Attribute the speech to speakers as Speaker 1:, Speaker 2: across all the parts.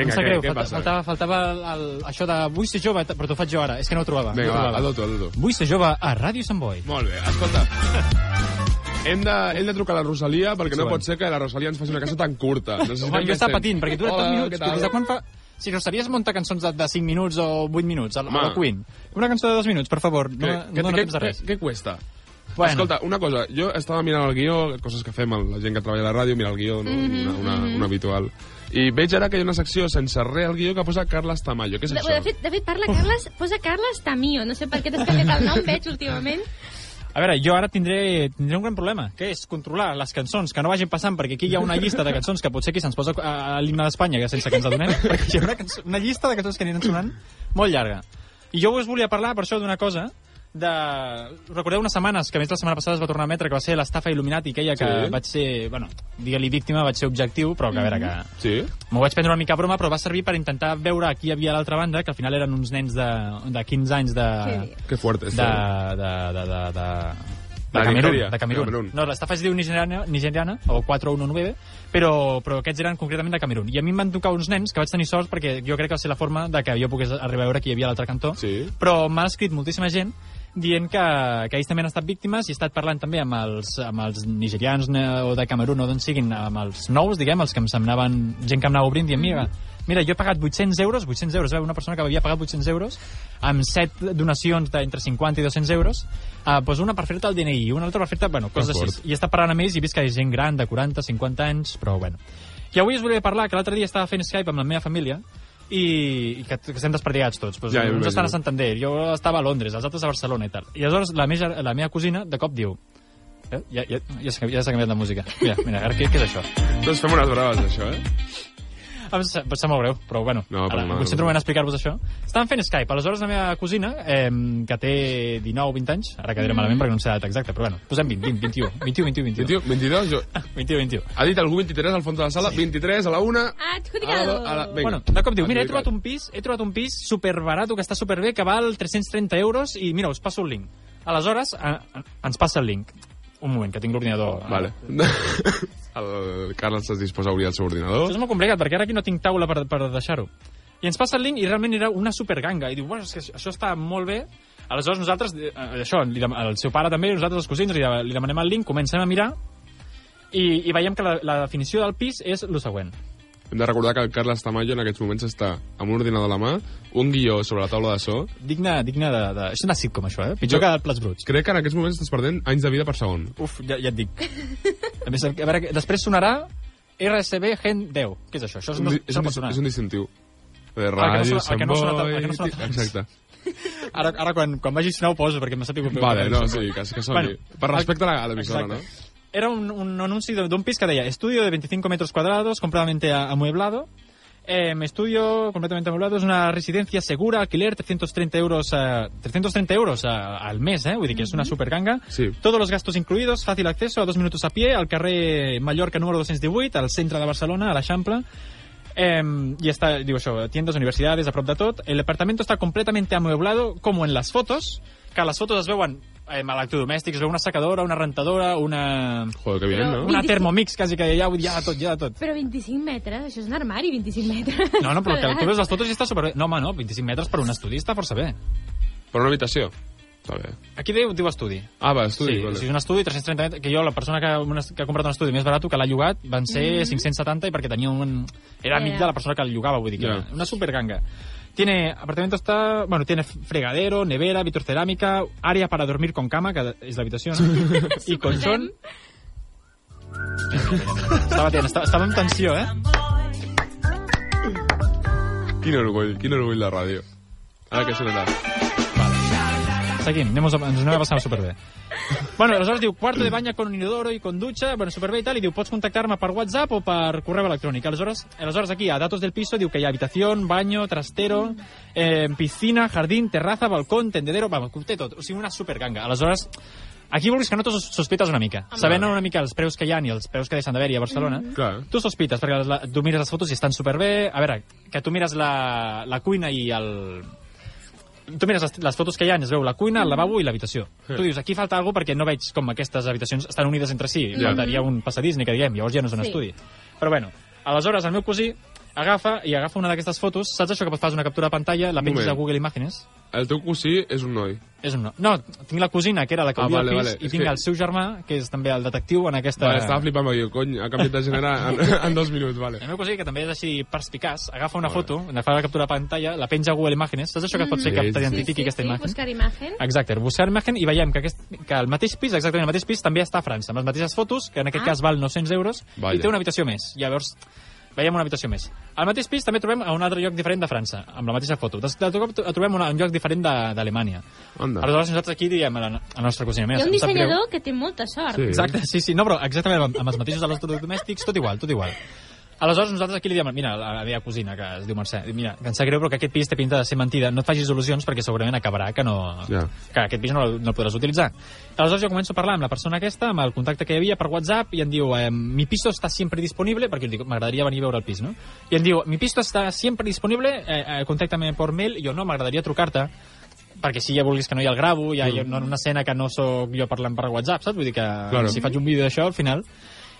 Speaker 1: Vinga,
Speaker 2: em sap
Speaker 1: què-
Speaker 2: greu,
Speaker 1: què
Speaker 2: falta,
Speaker 1: passa?
Speaker 2: faltava, faltava el, el, això de vull ser jove, però t'ho faig jo ara, és que no ho trobava.
Speaker 1: Vinga,
Speaker 2: no
Speaker 1: va,
Speaker 2: trobava.
Speaker 1: hazlo tu.
Speaker 2: Vull ser jove a Ràdio Sant Boi.
Speaker 1: Molt bé, escolta. Hem de, hem de trucar a la Rosalia perquè no
Speaker 2: Joan.
Speaker 1: pot ser que la Rosalia ens faci una cançó tan curta. Necessitem
Speaker 2: Home, jo estava patint, perquè dura
Speaker 1: Hola,
Speaker 2: 3 minuts. Des de quan fa... Si Rosalia es munta cançons de, de 5 minuts o 8 minuts, a, a la Queen. Una cançó de 2 minuts, per favor, no,
Speaker 1: Què,
Speaker 2: no
Speaker 1: què,
Speaker 2: temps de res.
Speaker 1: què, què cuesta?
Speaker 2: Bueno.
Speaker 1: Escolta, una cosa, jo estava mirant el guió, coses que fem la gent que treballa a la ràdio, mira el guió, no? una, una, una habitual. I veig ara que hi ha una secció sense res al guió que posa Carles Tamayo. Què és
Speaker 3: De,
Speaker 1: això?
Speaker 3: de, fet, de fet, parla Carles, posa Carles Tamio. No sé per què t'has canviat el nom, veig últimament.
Speaker 2: A veure, jo ara tindré, tindré un gran problema, que és controlar les cançons que no vagin passant, perquè aquí hi ha una llista de cançons que potser aquí se'ns posa a, a l'himne d'Espanya, que sense que ens adonem, perquè hi ha una, cançó, una llista de cançons que aniran sonant molt llarga. I jo us volia parlar, per això, d'una cosa, de... Recordeu unes setmanes, que a més la setmana passada es va tornar a emetre, que va ser l'estafa Illuminati, aquella que
Speaker 1: Sí.
Speaker 2: vaig ser, bueno, digue-li víctima, vaig ser objectiu, però que a veure que...
Speaker 1: Sí?
Speaker 2: M'ho vaig prendre una mica a broma, però va servir per intentar veure qui hi havia a l'altra banda, que al final eren uns nens de, de 15 anys de,
Speaker 3: dius?
Speaker 1: Que fuerte,
Speaker 2: de, de, de, de, de,
Speaker 1: De
Speaker 2: de Camerún, de Camerún.
Speaker 1: De Camerún.
Speaker 2: No, l'estafa es diu nigeriana, nigeriana o 419, però, però aquests eren concretament de Camerún. I a mi em van tocar uns nens que vaig tenir sort perquè jo crec que va ser la forma de que jo pogués arribar a veure qui hi havia a l'altre cantó.
Speaker 1: Sí.
Speaker 2: Però m'ha escrit moltíssima gent dient que, que ells també han estat víctimes i he estat parlant també amb els, amb els nigerians o de Camerún o d'on siguin, amb els nous, diguem, els que em semblaven gent que em anava obrint, dient, mira, mira, jo he pagat 800 euros, 800 euros, una persona que havia pagat 800 euros, amb 7 donacions d'entre 50 i 200 euros, eh, doncs una per fer-te el DNI, una altra per fer-te, bueno, coses així. I he estat parlant amb ells i he vist que hi ha gent gran, de 40, 50 anys, però bueno. I avui us volia parlar, que l'altre dia estava fent Skype amb la meva família, i, i que, que estem desperdigats tots. Pues,
Speaker 1: Ja,
Speaker 2: uns estan a. Santander, jo estava a Londres, els altres a Barcelona i tal. I aleshores la meva, la meva cosina de cop diu eh? ja, ja, ja ja s'ha canviat la música. Mira, mira, ara què, què és això?
Speaker 1: Doncs fem unes braves, això, eh?
Speaker 2: Em sa- em sap molt greu, però bueno,
Speaker 1: No, però
Speaker 2: ara,
Speaker 1: no,
Speaker 2: em concentro
Speaker 1: no.
Speaker 2: en explicar-vos això. Estàvem fent Skype, aleshores la meva cosina, eh, que té 19 o 20 anys, ara quedaré malament perquè no sé l'edat exacta, però bueno, posem 20, 20, 21, 21, 21, 21.
Speaker 1: 22, 22, jo...
Speaker 2: 21, 21.
Speaker 1: Ha dit algú 23 al fons de la sala, 23 a la 1...
Speaker 3: Adjudicado.
Speaker 1: A la, a la, vinga.
Speaker 2: Bueno, de cop diu, mira, he trobat un pis, he trobat un pis superbarato que està superbé, que val 330 euros i mira, us passo el link. Aleshores, a, a, ens passa el link. Un moment, que tinc l'ordinador.
Speaker 1: Vale. El Carles es disposa a obrir el seu ordinador.
Speaker 2: Això és molt complicat, perquè ara aquí no tinc taula per, per deixar-ho. I ens passa el link i realment era una superganga. I diu, bueno, és que això està molt bé. Aleshores nosaltres, eh, això, li el seu pare també, nosaltres els cosins, li demanem el link, comencem a mirar i, i veiem que la, la definició del pis és el següent.
Speaker 1: Hem de recordar que el Carles Tamayo en aquests moments està amb un ordinador a la mà, un guió sobre la taula de so.
Speaker 2: Digne, digne de, de... És una sitcom, això, eh? Pitjor
Speaker 1: Jo-
Speaker 2: que Plats Bruts.
Speaker 1: Crec que en aquests moments estàs perdent anys de vida per segon.
Speaker 2: Uf, ja, ja et dic. A més, a veure, després sonarà RSB Gen 10. Què és això? Això
Speaker 1: Un
Speaker 2: no,
Speaker 1: és, un,
Speaker 2: no
Speaker 1: dis-
Speaker 2: sonar.
Speaker 1: és un distintiu. De
Speaker 2: que no
Speaker 1: ràdio,
Speaker 2: sona- el que no sona- el que no sona abans.
Speaker 1: Exacte.
Speaker 2: Ara, ara quan, quan vagi a sonar ho poso, perquè m'ha greu.
Speaker 1: Vale, no, sí, que, que soni.
Speaker 2: Bueno,
Speaker 1: per respecte a l'emissora, no?
Speaker 2: Era un, un anunci de- d'un pis que deia estudio de 25 metros cuadrados, completamente amueblado. Eh, estudio completamente amueblado, es una residencia segura, alquiler 330 euros, a, 330 euros a- al mes, eh? Vull dir que és una superganga.
Speaker 1: Sí.
Speaker 2: Todos los gastos incluidos, fácil acceso a dos minutos a pie al carrer Mallorca número 218, al centre de Barcelona, a l'Eixample. Eh, y está, digo yo, tiendas, universidades, a prop de tot. El departamento está completamente amueblado, como en las fotos, que a les fotos es veuen eh, electrodomèstics, es veu una secadora, una rentadora, una,
Speaker 1: Joder, que bien,
Speaker 3: Però-
Speaker 1: no?
Speaker 2: una
Speaker 3: 25.
Speaker 2: Thermomix, quasi que hi ha, hi ha de tot, hi ha de tot.
Speaker 3: Però 25 metres, això és un armari, 25 metres.
Speaker 2: No, no, però que tu veus les fotos i està superbé. No, home, no, 25 metres per un estudi està força bé.
Speaker 1: Per una habitació. Està bé.
Speaker 2: Aquí diu, diu estudi.
Speaker 1: Ah, va, estudi.
Speaker 2: sí,
Speaker 1: vale.
Speaker 2: o sigui, un estudi 330 metres, que jo, la persona que, una, que ha comprat un estudi més barat que l'ha llogat, van ser 570 i perquè tenia un... Era amic
Speaker 3: Era.
Speaker 2: de la persona que el llogava, vull dir que
Speaker 1: Ja.
Speaker 2: era una superganga. Tiene, apartamento está, bueno, tiene fregadero, nevera, vitrocerámica, área para dormir con cama, que és l'habitació, no? I colchón. Estava tenint, estava, estava en tensió, eh?
Speaker 1: Quin orgull, quin orgull de ràdio. Ara que sonarà.
Speaker 2: Seguim, anem ens anem a passar superbé. Bueno, aleshores diu, cuarto de baña con inodoro y con ducha, bueno, superbé i tal, i diu, pots contactar-me per WhatsApp o per correu electrònic. Aleshores, aleshores aquí, a datos del piso, diu que hi ha habitación, baño, trastero, eh, piscina, jardín, terraza, balcón, tendedero, vamos, té tot. O sigui, una superganga. Aleshores, aquí vulguis que no, tu sos- sospites una mica. Sabent una mica els preus que hi ha i els preus que deixen d'haver-hi a Barcelona,
Speaker 1: Clar.
Speaker 2: Tu sospites, perquè la, tu mires les fotos i estan superbé. A veure, que tu mires la, la cuina i el... Tu mires les, les fotos que hi ha, es veu la cuina, el lavabo i l'habitació.
Speaker 1: Sí.
Speaker 2: Tu dius, aquí falta alguna perquè no veig com aquestes habitacions estan unides entre si.
Speaker 1: Ja.
Speaker 2: Faltaria un passadís, ni que diguem, llavors ja no és un
Speaker 3: Sí.
Speaker 2: estudi. Però bueno, aleshores el meu cosí agafa i agafa una d'aquestes fotos. Saps això que fas una captura de pantalla, la penges a. Google Images?
Speaker 1: El teu cosí és un noi.
Speaker 2: És un no. No, tinc la cosina, que era la que
Speaker 1: Ah,
Speaker 2: vivia
Speaker 1: vale,
Speaker 2: al pis,
Speaker 1: vale.
Speaker 2: i
Speaker 1: És
Speaker 2: tinc
Speaker 1: que-
Speaker 2: el seu germà, que és també el detectiu en aquesta...
Speaker 1: Vale, estava flipant perquè, cony, ha canviat de gènere en, en dos minuts, vale.
Speaker 2: El meu cosí, que també és així perspicaç, agafa una
Speaker 1: Vale.
Speaker 2: foto, ne fa la captura de pantalla, la penja a Google Images. Saps això que pot fer
Speaker 1: Sí,
Speaker 2: que t'identifiqui
Speaker 3: sí, sí,
Speaker 2: aquesta
Speaker 3: sí,
Speaker 2: imatge?
Speaker 3: buscar imagen.
Speaker 2: Exacte, buscar imatge i veiem que, aquest, que el mateix pis, exactament el mateix pis, també està a França, amb les mateixes fotos, que en aquest
Speaker 3: Ah.
Speaker 2: cas val 900 euros,
Speaker 1: Vaja.
Speaker 2: i té una habitació més. Llavors, veiem una habitació més. Al mateix pis també trobem a un altre lloc diferent de França, amb la mateixa foto. Des- De cop trobem una, un lloc diferent de- d'Alemanya. Aleshores, nosaltres aquí diem a la, a la nostra cosina.
Speaker 3: Hi
Speaker 2: Mira,
Speaker 3: ha un dissenyador que té molta sort.
Speaker 1: Sí.
Speaker 2: Exacte, sí, sí, no, però exactament amb, amb els mateixos electrodomèstics, tot igual, tot igual. Aleshores, nosaltres aquí li diem, mira, a la meva cosina, que es diu Mercè, mira, que em sap greu, però que aquest pis té pinta de ser mentida, no et facis il·lusions perquè segurament acabarà que no...
Speaker 1: Ja.
Speaker 2: que aquest pis no, no el podràs utilitzar. Aleshores jo començo a parlar amb la persona aquesta, amb el contacte que hi havia per WhatsApp, i em diu, eh, mi piso está siempre disponible, perquè jo dic, m'agradaria venir a veure el pis, no? I em diu, mi piso está siempre disponible, eh, eh, contacta'm per mail, i jo no, m'agradaria trucar-te, perquè si ja vulguis que no hi ha el gravo, ja, mm. no en una escena que no sóc jo parlant per WhatsApp, saps? Vull dir que
Speaker 1: Claro.
Speaker 2: si faig un vídeo d'això, al final...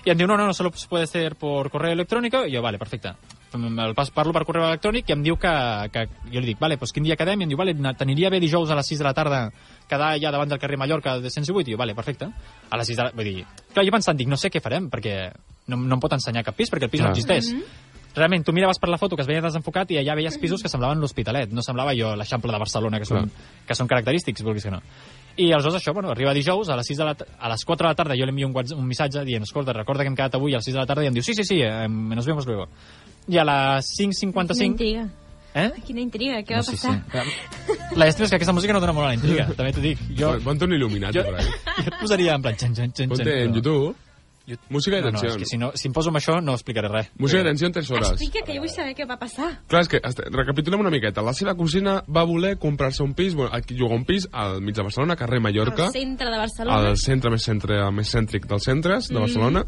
Speaker 2: I em diu, no, no, no, solo puede ser por correo electrónico. I jo, vale, perfecte. El pas, parlo per correu electrònic i em diu que, que jo li dic, vale, doncs quin dia quedem? I em diu, vale, t'aniria bé dijous a les 6 de la tarda quedar allà davant del carrer Mallorca de 118? I jo, vale, perfecte. A les 6 de la... Vull dir, clar, jo pensant, dic, no sé què farem, perquè no, no em pot ensenyar cap pis, perquè el pis
Speaker 1: Clar.
Speaker 2: no existeix. Realment, tu miraves per la foto que es veia desenfocat i allà veies pisos que semblaven l'Hospitalet, no semblava jo l'Eixample de Barcelona, que són, que són característics, vulguis que no. I aleshores això, bueno, arriba dijous, a les, 6 de la, a les 4 de la tarda jo li envio un, un missatge dient, escolta, recorda que hem quedat avui a les 6 de la tarda i em diu, sí, sí, sí, eh, nos vemos luego. I a les
Speaker 3: Quina
Speaker 2: 5.55...
Speaker 3: intriga.
Speaker 2: Eh?
Speaker 3: Quina intriga, què va
Speaker 2: sí,
Speaker 3: passar?
Speaker 2: sí. La llàstima és que aquesta música no dona molt a la intriga, també t'ho dic. Jo,
Speaker 1: Pon- Ponte un il·luminat
Speaker 2: jo,
Speaker 1: por ahí.
Speaker 2: jo et posaria en plan... Xan, xan, xan,
Speaker 1: Ponte
Speaker 2: xan,
Speaker 1: en YouTube.
Speaker 2: Jo-
Speaker 1: Música de
Speaker 2: No, no,
Speaker 1: tensió.
Speaker 2: és que si, no, si em poso amb això no explicaré res.
Speaker 1: Música de tensió en 3 hores.
Speaker 3: Explica, que jo vull saber què va passar.
Speaker 1: Clar, és que este, recapitulem una miqueta. La seva cosina va voler comprar-se un pis, bueno, aquí llogar un pis al mig de Barcelona, carrer Mallorca,
Speaker 3: Al centre de Barcelona.
Speaker 1: al centre més, centre més cèntric dels centres de Barcelona,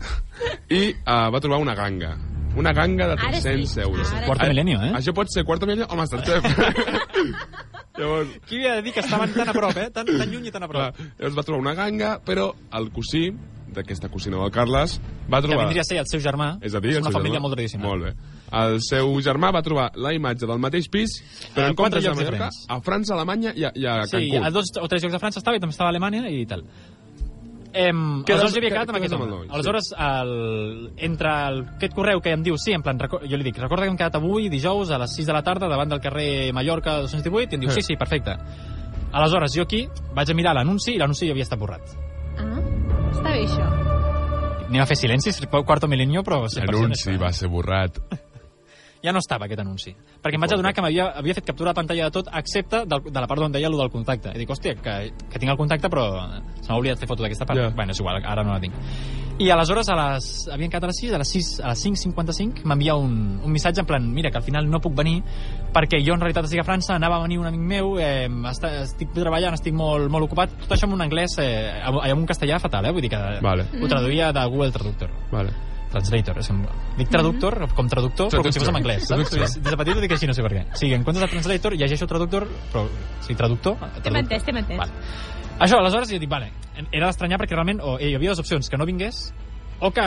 Speaker 1: i uh, va trobar una ganga. Una ganga de
Speaker 3: Ara sí,
Speaker 1: 300 euros.
Speaker 3: ara sí.
Speaker 2: Quarto milenio, eh?
Speaker 1: Això pot ser quarto milenio o Masterchef. Llavors,
Speaker 2: Qui havia de dir que estaven tan a prop, eh? Tan, tan lluny i tan a
Speaker 1: clar,
Speaker 2: prop.
Speaker 1: llavors va trobar una ganga, però el cosí d'aquesta cosina del Carles va
Speaker 2: Que
Speaker 1: trobar...
Speaker 2: vindria a ser el seu germà.
Speaker 1: És a dir, el
Speaker 2: una família
Speaker 1: germà.
Speaker 2: molt tradicional.
Speaker 1: Molt bé. El seu germà va trobar la imatge del mateix pis, però en comptes de
Speaker 2: llocs
Speaker 1: Mallorca,
Speaker 2: diferents.
Speaker 1: a França, Alemanya i a, i a
Speaker 2: Sí,
Speaker 1: Cancún.
Speaker 2: a dos o tres llocs de França estava i també estava a Alemanya i tal. Em,
Speaker 1: Quedes-
Speaker 2: aleshores jo havia quedat amb aquest home.
Speaker 1: sí.
Speaker 2: Aleshores, el, entre el, aquest correu que em diu, sí, en plan, jo li dic, recorda que hem quedat avui, dijous, a les 6 de la tarda, davant del carrer Mallorca 218, i em diu, sí, sí, perfecte. Aleshores, jo aquí vaig a mirar l'anunci i l'anunci ja havia estat borrat.
Speaker 3: Ah, està bé això.
Speaker 2: Anem a fer silencis, quarto milenio, però... 100%
Speaker 1: L'anunci va ser borrat.
Speaker 2: ja no estava aquest anunci. Perquè em vaig adonar que m'havia havia fet captura de pantalla de tot, excepte del, de la part on deia allò del contacte. I dic, hòstia, que, que tinc el contacte, però se m'ha oblidat fer foto d'aquesta part. Yeah. Bueno, és igual, ara no la tinc. I aleshores, a les, havien quedat a les 6, a les 6, a les 5.55, m'envia un, un missatge en plan, mira, que al final no puc venir, perquè jo en realitat estic a França, anava a venir un amic meu, eh, està, estic treballant, estic molt, molt ocupat, tot això en un anglès, eh, amb, un castellà fatal, eh? vull dir que
Speaker 1: Vale.
Speaker 2: ho traduïa de Google Traductor.
Speaker 1: Vale.
Speaker 2: Translator, és com... Dic traductor com traductor, però com si fos en anglès, saps? Des de petit ho dic així, no sé per què. Sí, en comptes de translator, llegeixo traductor, però... Sí, traductor...
Speaker 3: T'hem
Speaker 2: traductor.
Speaker 3: entès, t'hem entès.
Speaker 2: Vale. Això, aleshores, jo dic, vale, era d'estranyar perquè realment o eh, hi havia dues opcions, que no vingués o que,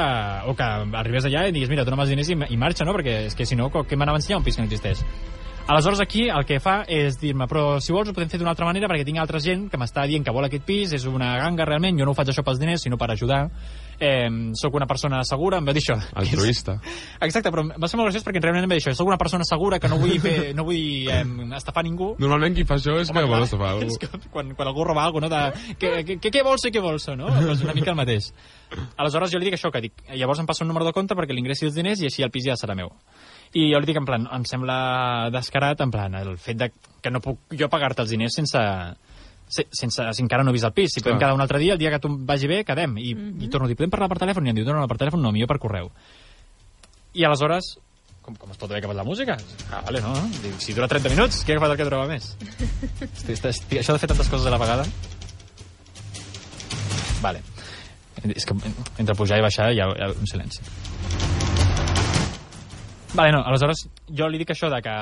Speaker 2: o que arribés allà i digués, mira, dóna'm els diners i, i marxa, no? Perquè és que si no, què m'anava a ensenyar un pis que no existeix? Aleshores aquí el que fa és dir-me però si vols ho podem fer d'una altra manera perquè tinc altra gent que m'està dient que vol aquest pis, és una ganga realment, jo no ho faig això pels diners, sinó per ajudar eh, sóc una persona segura, em va dir això
Speaker 1: Altruista.
Speaker 2: Exacte, però va ser molt graciós perquè realment em va dir això, sóc una persona segura que no vull, fer, no vull eh, estafar ningú
Speaker 1: Normalment qui fa això és que vol estafar algú.
Speaker 2: és que quan, quan algú roba alguna cosa, no? De, què vols i què vols, no? Pues una mica el mateix. Aleshores jo li dic això, que dic, llavors em passa un número de compte perquè li ingressi els diners i així el pis ja serà meu. I jo li dic en plan, em sembla descarat, en plan, el fet de que no puc jo pagar-te els diners sense, se- sense, si encara no he vist el pis. Si podem quedar un altre dia, el dia que tu vagi bé, quedem. I, i torno a dir, podem parlar per telèfon? I em diu, no, no, per telèfon no, millor per correu. I aleshores, com, com es pot haver acabat la música? Ah, vale, no, no. Dic, Si dura 30 minuts, què ha agafat el que durava més? Estic, estic, estic, això de fer tantes coses a la vegada... Vale. És que entre pujar i baixar hi ha, hi ha un silenci. Vale, no, aleshores jo li dic això de que,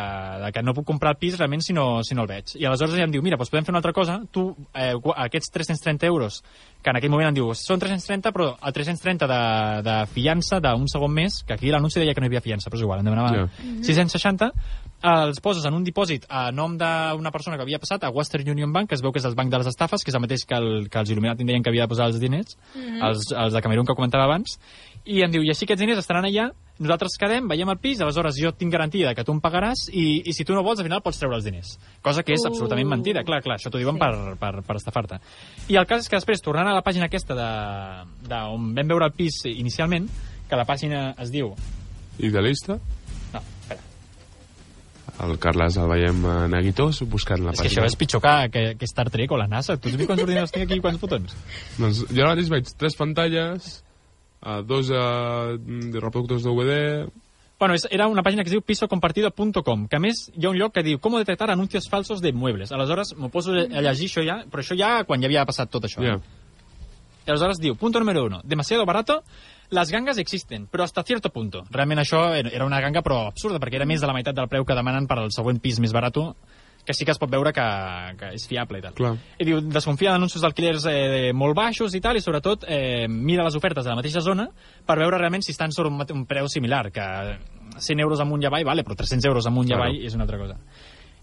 Speaker 2: de que no puc comprar el pis realment si no, si no el veig. I aleshores ella em diu, mira, doncs podem fer una altra cosa, tu, eh, aquests 330 euros, que en aquell moment em diu, són 330, però el 330 de, de fiança d'un segon mes, que aquí l'anunci deia que no hi havia fiança, però és igual, em demanava
Speaker 1: Ja.
Speaker 2: 660, els poses en un dipòsit a nom d'una persona que havia passat a Western Union Bank, que es veu que és el banc de les estafes, que és el mateix que, el, que els Illuminati deien que havia de posar els diners, els, els de Camerún que comentava abans, i em diu, i així aquests diners estaran allà, nosaltres quedem, veiem el pis, aleshores jo tinc garantia de que tu em pagaràs i, i si tu no vols, al final pots treure els diners. Cosa que és
Speaker 3: Uh.
Speaker 2: absolutament mentida, clar, clar, això t'ho diuen
Speaker 3: Sí.
Speaker 2: per, per, per estafar-te. I el cas és que després, tornant a la pàgina aquesta de, de on vam veure el pis inicialment, que la pàgina es diu...
Speaker 1: Idealista.
Speaker 2: No, espera,
Speaker 1: El Carles el veiem neguitós buscant la
Speaker 2: és que
Speaker 1: pàgina.
Speaker 2: això és pitjor que, que, que Star Trek o la NASA. Tu has vist quants ordinadors tinc aquí i quants botons?
Speaker 1: Doncs jo ara mateix veig tres pantalles, uh, dos uh, reproductors DVD...
Speaker 2: Bueno, és, era una pàgina que es diu pisocompartido.com, que a més hi ha un lloc que diu com detectar anuncios falsos de muebles. Aleshores, m'ho poso a llegir això ja, però això ja quan ja havia passat tot això.
Speaker 1: Ja.
Speaker 2: Y aleshores diu, punto número uno, demasiado barato, las gangas existen, però hasta cierto punto. Realment això era era una ganga, però absurda, perquè era més de la meitat del preu que demanen per al següent pis més barato, que sí que es pot veure que, que és fiable i tal.
Speaker 1: Clar.
Speaker 2: I diu, desconfia d'anuncis d'alquilers eh, molt baixos i tal, i sobretot eh, mira les ofertes de la mateixa zona per veure realment si estan sobre un, un preu similar, que 100 euros amunt i avall, vale, però 300 euros amunt i
Speaker 1: Claro.
Speaker 2: avall és una altra cosa.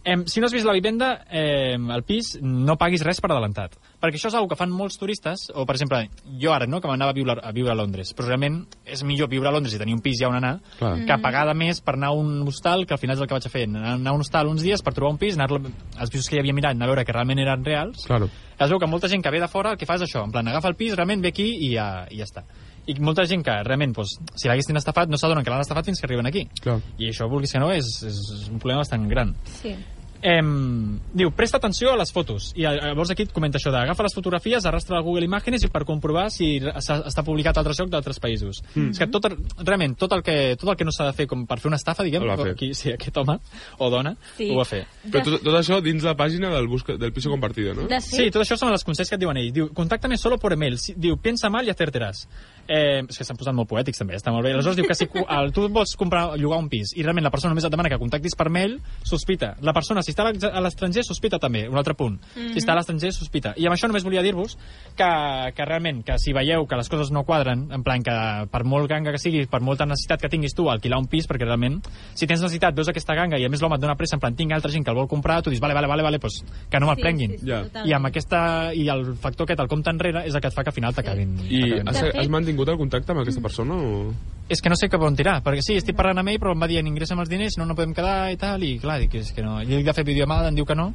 Speaker 2: Eh, si no has vist la vivenda, eh, el pis, no paguis res per adelantat. Perquè això és una que fan molts turistes, o per exemple, jo ara, no?, que m'anava a viure, a viure a Londres, però realment és millor viure a Londres i tenir un pis ja on anar,
Speaker 1: Clar.
Speaker 2: que pagar de més per anar a un hostal, que al final és el que vaig a fer, anar a un hostal uns dies per trobar un pis, anar als pisos que hi havia mirat, anar a veure que realment eren reals,
Speaker 1: Claro.
Speaker 2: es veu que molta gent que ve de fora el que fa és això, en plan, agafa el pis, realment ve aquí i ja, i ja està. I molta gent que realment, doncs, si l'haguessin estafat, no s'adonen que l'han estafat fins que arriben aquí.
Speaker 1: Clar.
Speaker 2: I això, vulguis que no, és, és un problema bastant gran.
Speaker 3: Sí.
Speaker 2: Em, diu, presta atenció a les fotos. I eh, llavors aquí et comenta això de agafa les fotografies, arrastra a Google Imágenes i per comprovar si està publicat a altres llocs d'altres països. Mm. És que tot, realment, tot el que, tot el que no s'ha de fer com per fer una estafa, diguem, aquí, sí, aquest home o dona
Speaker 3: Sí.
Speaker 2: ho va fer.
Speaker 1: Però tot, tot això dins la pàgina del, busca, del piso compartido, no?
Speaker 3: De
Speaker 2: Sí, tot això són els consells que et diuen ells. Diu, contáctame solo por email. Si- Diu, piensa mal i acertaràs. Eh, és que s'han posat molt poètics també, està molt bé. Aleshores diu que si el, tu vols comprar, llogar un pis i realment la persona només et demana que contactis per mail, sospita. La persona, si està a l'estranger, sospita també. Un altre punt. Si està a l'estranger, sospita. I amb això només volia dir-vos que, que realment, que si veieu que les coses no quadren, en plan que per molt ganga que sigui, per molta necessitat que tinguis tu alquilar un pis, perquè realment, si tens necessitat, veus aquesta ganga i a més l'home et dona pressa, en plan, tinc altra gent que el vol comprar, tu dius, vale, vale, vale, vale pues, que no me'l
Speaker 3: sí,
Speaker 2: prenguin.
Speaker 3: sí, sí,
Speaker 1: Ja.
Speaker 3: totalment.
Speaker 2: I amb aquesta i el factor aquest, el compte enrere, és el que et fa que al final t'acabin.
Speaker 1: I
Speaker 2: t'acabin.
Speaker 1: has, has mantingut el contacte amb aquesta persona o...?
Speaker 2: És que no sé cap on tirar, perquè sí, estic parlant amb ell, però em va dir ingressa'm els diners, no, no podem quedar i tal, i clar, dic, és que no. Jo he de fer videoamada, em diu que no.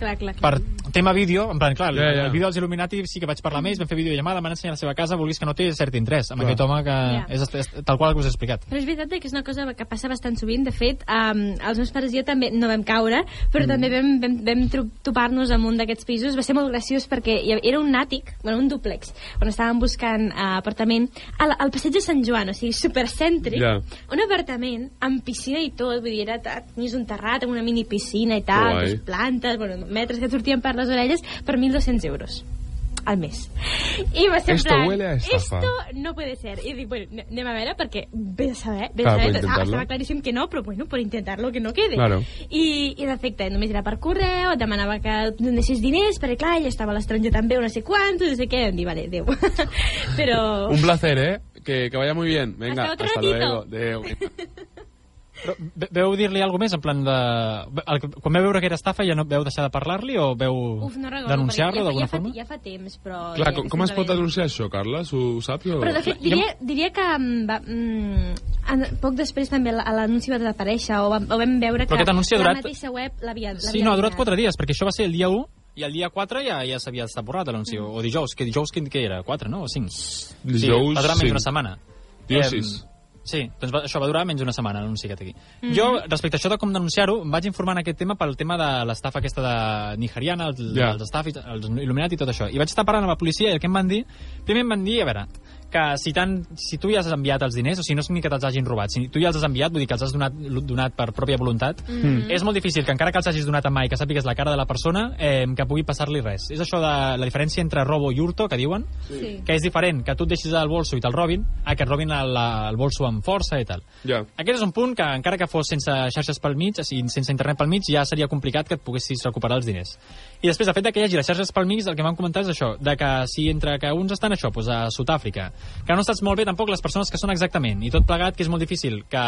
Speaker 3: Clar, clar, clar.
Speaker 2: Per tema vídeo, en plan, clar,
Speaker 1: Ja, ja.
Speaker 2: el vídeo dels Illuminati sí que vaig parlar amb ells, vam fer videollamada, m'han ensenyat la seva casa, vulguis que no té cert interès, amb
Speaker 1: Clar.
Speaker 2: aquest home que
Speaker 3: Ja.
Speaker 2: és, és, tal qual que us he explicat.
Speaker 3: Però és veritat que és una cosa que passa bastant sovint. De fet, um, els meus pares i jo també no vam caure, però també vam, vam, vam topar-nos en un d'aquests pisos. Va ser molt graciós perquè era un àtic, bueno, un dúplex, on estàvem buscant uh, apartament al, al passeig de Sant Joan, o sigui, supercèntric.
Speaker 1: Ja.
Speaker 3: Un apartament amb piscina i tot, vull dir, era, tenies un terrat amb una mini piscina i tal, dos plantes, bueno, metres que et sortien per les orelles, per 1.200 euros al mes. I va ser
Speaker 1: Esto
Speaker 3: plan,
Speaker 1: huele a estafa.
Speaker 3: esto no puede ser. I dic, bueno, ne- anem a veure, perquè vés a saber, vés
Speaker 1: Clar,
Speaker 3: a saber. Ah, estava claríssim que no, però bueno, per intentar-lo que no quede.
Speaker 1: Claro.
Speaker 3: I, I en efecte, només era per correu, et demanava que donessis diners, perquè clar, ella estava a l'estranger també, no sé quantos, no sé què, em dic, vale, adéu. però...
Speaker 1: Un placer, ¿eh? Que, que vaya muy bien. Venga,
Speaker 3: Hasta otro
Speaker 1: hasta
Speaker 3: ratito.
Speaker 1: luego. Adeu.
Speaker 2: Però ve- veu dir-li alguna més, en plan de... El, quan veu veure que era estafa ja no veu deixar de parlar-li o veu
Speaker 3: no
Speaker 2: denunciar-lo d'alguna
Speaker 3: ja, fa,
Speaker 2: forma?
Speaker 3: ja fa temps, però...
Speaker 1: Clar,
Speaker 3: ja
Speaker 1: com, com es pot denunciar això, Carles? Ho, ho saps? O...
Speaker 3: Però, de fet, diria, diria que mm, va, mm, en, poc després també la- l'anunci va desaparèixer o, vam, o vam veure
Speaker 2: Però
Speaker 3: que
Speaker 2: anunci durat-
Speaker 3: la mateixa web l'havia
Speaker 2: Sí, no, ha durat 4 dies, perquè això va ser el dia 1 i el dia 4 ja, ja s'havia estat borrat l'anunci, o dijous, que dijous quin que era? 4, no? O 5?
Speaker 1: Dijous,
Speaker 2: sí, va durar menys
Speaker 1: cinc.
Speaker 2: una setmana.
Speaker 1: Dijous
Speaker 2: Em,
Speaker 1: sis.
Speaker 2: Sí, doncs va, això va durar menys una setmana, l'anunci que té aquí. Jo, respecte a això de com denunciar-ho, em vaig informar en aquest tema pel tema de l'estafa aquesta de nigeriana, els,
Speaker 1: Ja.
Speaker 2: els estafis, els Illuminati i tot això. I vaig estar parlant amb la policia i el que em van dir, primer em van dir, a veure, que si, tan, si tu ja has enviat els diners, o sigui, no és ni que te'ls hagin robat, si tu ja els has enviat, vull dir que els has donat, donat per pròpia voluntat, mm. és molt difícil que encara que els hagis donat a mà i que sàpigues la cara de la persona, eh, que pugui passar-li res. És això de la diferència entre robo i hurto, que diuen,
Speaker 3: Sí.
Speaker 2: que és diferent que tu et deixis el bolso i te'l robin, a que et robin el, el bolso amb força i tal.
Speaker 1: Ja.
Speaker 2: Aquest és un punt que, encara que fos sense xarxes pel mig, o sigui, sense internet pel mig, ja seria complicat que et poguessis recuperar els diners. I després, el fet de que hi hagi les xarxes pel mig, el que m'han comentat és això, de que si entre que uns estan això, doncs a Sud-àfrica, que no saps molt bé tampoc les persones que són exactament, i tot plegat que és molt difícil que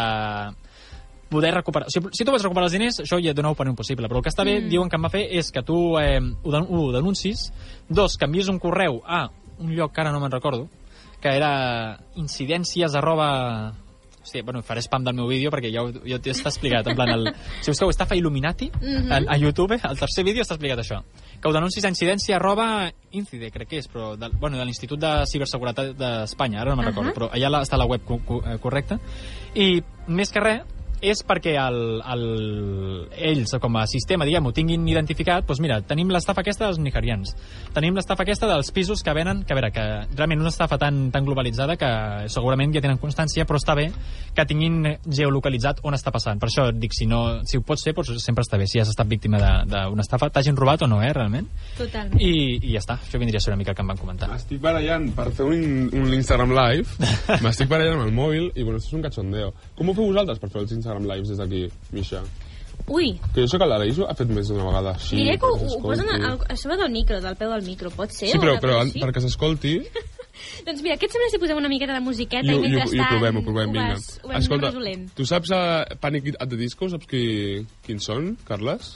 Speaker 2: poder recuperar... Si, si tu vols recuperar els diners, això ja et dona per impossible. Però el que està bé, mm. diuen que em va fer, és que tu eh, ho, den ho denuncis, dos, que envies un correu a un lloc que ara no me'n recordo, que era incidències arroba... Hòstia, bueno, faré spam del meu vídeo perquè ja, ho, ja està explicat. En plan, el, si busqueu estafa Illuminati
Speaker 3: Mhm.
Speaker 2: a, a YouTube, al tercer vídeo està explicat això. Que ho denuncis a incidència arroba Incide, crec que és, però de, bueno, de l'Institut de Ciberseguretat d'Espanya, ara no me'n
Speaker 3: Ahà.
Speaker 2: recordo, però allà la- està la web co co eh, correcta. I més que res, és perquè el, el, ells, com a sistema, diguem, ho tinguin identificat, doncs mira, tenim l'estafa aquesta dels nigerians, tenim l'estafa aquesta dels pisos que venen, que a veure, que realment una estafa tan, tan globalitzada que segurament ja tenen constància, però està bé que tinguin geolocalitzat on està passant. Per això et dic, si, no, si ho pots fer, doncs sempre està bé, si has estat víctima de- d'una estafa, t'hagin robat o no, eh, realment.
Speaker 3: Totalment.
Speaker 2: I, I ja està, això vindria a ser una mica el que em van comentar.
Speaker 1: M'estic barallant per fer un, un Instagram Live. M'estic barallant amb el mòbil i, bueno, això és un cachondeo. Com ho feu vosaltres per fer els Instagram Lives des d'aquí, Misha?
Speaker 3: Ui,
Speaker 1: Que jo sé que l'Araïso ha fet més d'una vegada així.
Speaker 3: diré que ho, ho posen al, a sobre del micro, del peu del micro, pot ser?
Speaker 1: Sí, però,
Speaker 3: una
Speaker 1: però
Speaker 3: així?
Speaker 1: perquè s'escolti...
Speaker 3: Doncs mira, què et sembla si posem una miqueta de musiqueta
Speaker 1: I, ho-
Speaker 3: i
Speaker 1: i, ho-
Speaker 3: mentrestant
Speaker 1: i ho provem, ho provem, vinga.
Speaker 3: vas, ho vas resolent?
Speaker 1: tu saps a Panic at the Disco? Saps qui, quins són, Carles?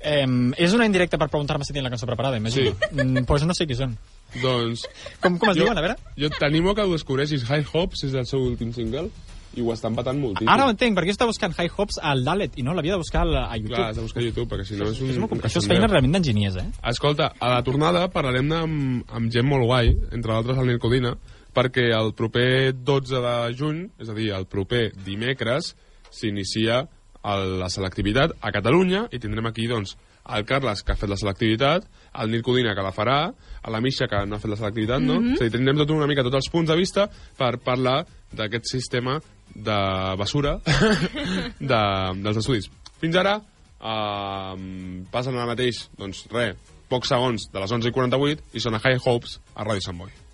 Speaker 2: Eh, és una indirecta per preguntar-me si tinc la cançó preparada, imagino. Sí. Mm, pues no sé qui són.
Speaker 1: Doncs...
Speaker 2: Com, com es
Speaker 1: jo,
Speaker 2: diuen, a veure?
Speaker 1: Jo t'animo que ho descobreixis. High Hopes és el seu últim single i ho estan patant moltíssim.
Speaker 2: Ara ho entenc, perquè jo estava buscant High Hops al Dalet i no l'havia de buscar a YouTube.
Speaker 1: Clar, has de buscar a YouTube, perquè si no és un...
Speaker 2: és molt, això és feina realment d'enginyers, eh?
Speaker 1: Escolta, a la tornada parlarem amb, amb gent molt guai, entre d'altres el Nil Codina, perquè el proper 12 de juny, és a dir, el proper dimecres, s'inicia la selectivitat a Catalunya i tindrem aquí, doncs, el Carles, que ha fet la selectivitat, el Nil Codina, que la farà, a la Misha, que no ha fet la selectivitat, no? És a dir, tindrem tot una mica tots els punts de vista per parlar d'aquest sistema de basura de, dels estudis. Fins ara, eh, passen ara mateix, doncs res, pocs segons de les 11.48 i són a High Hopes a Ràdio Sant Boi.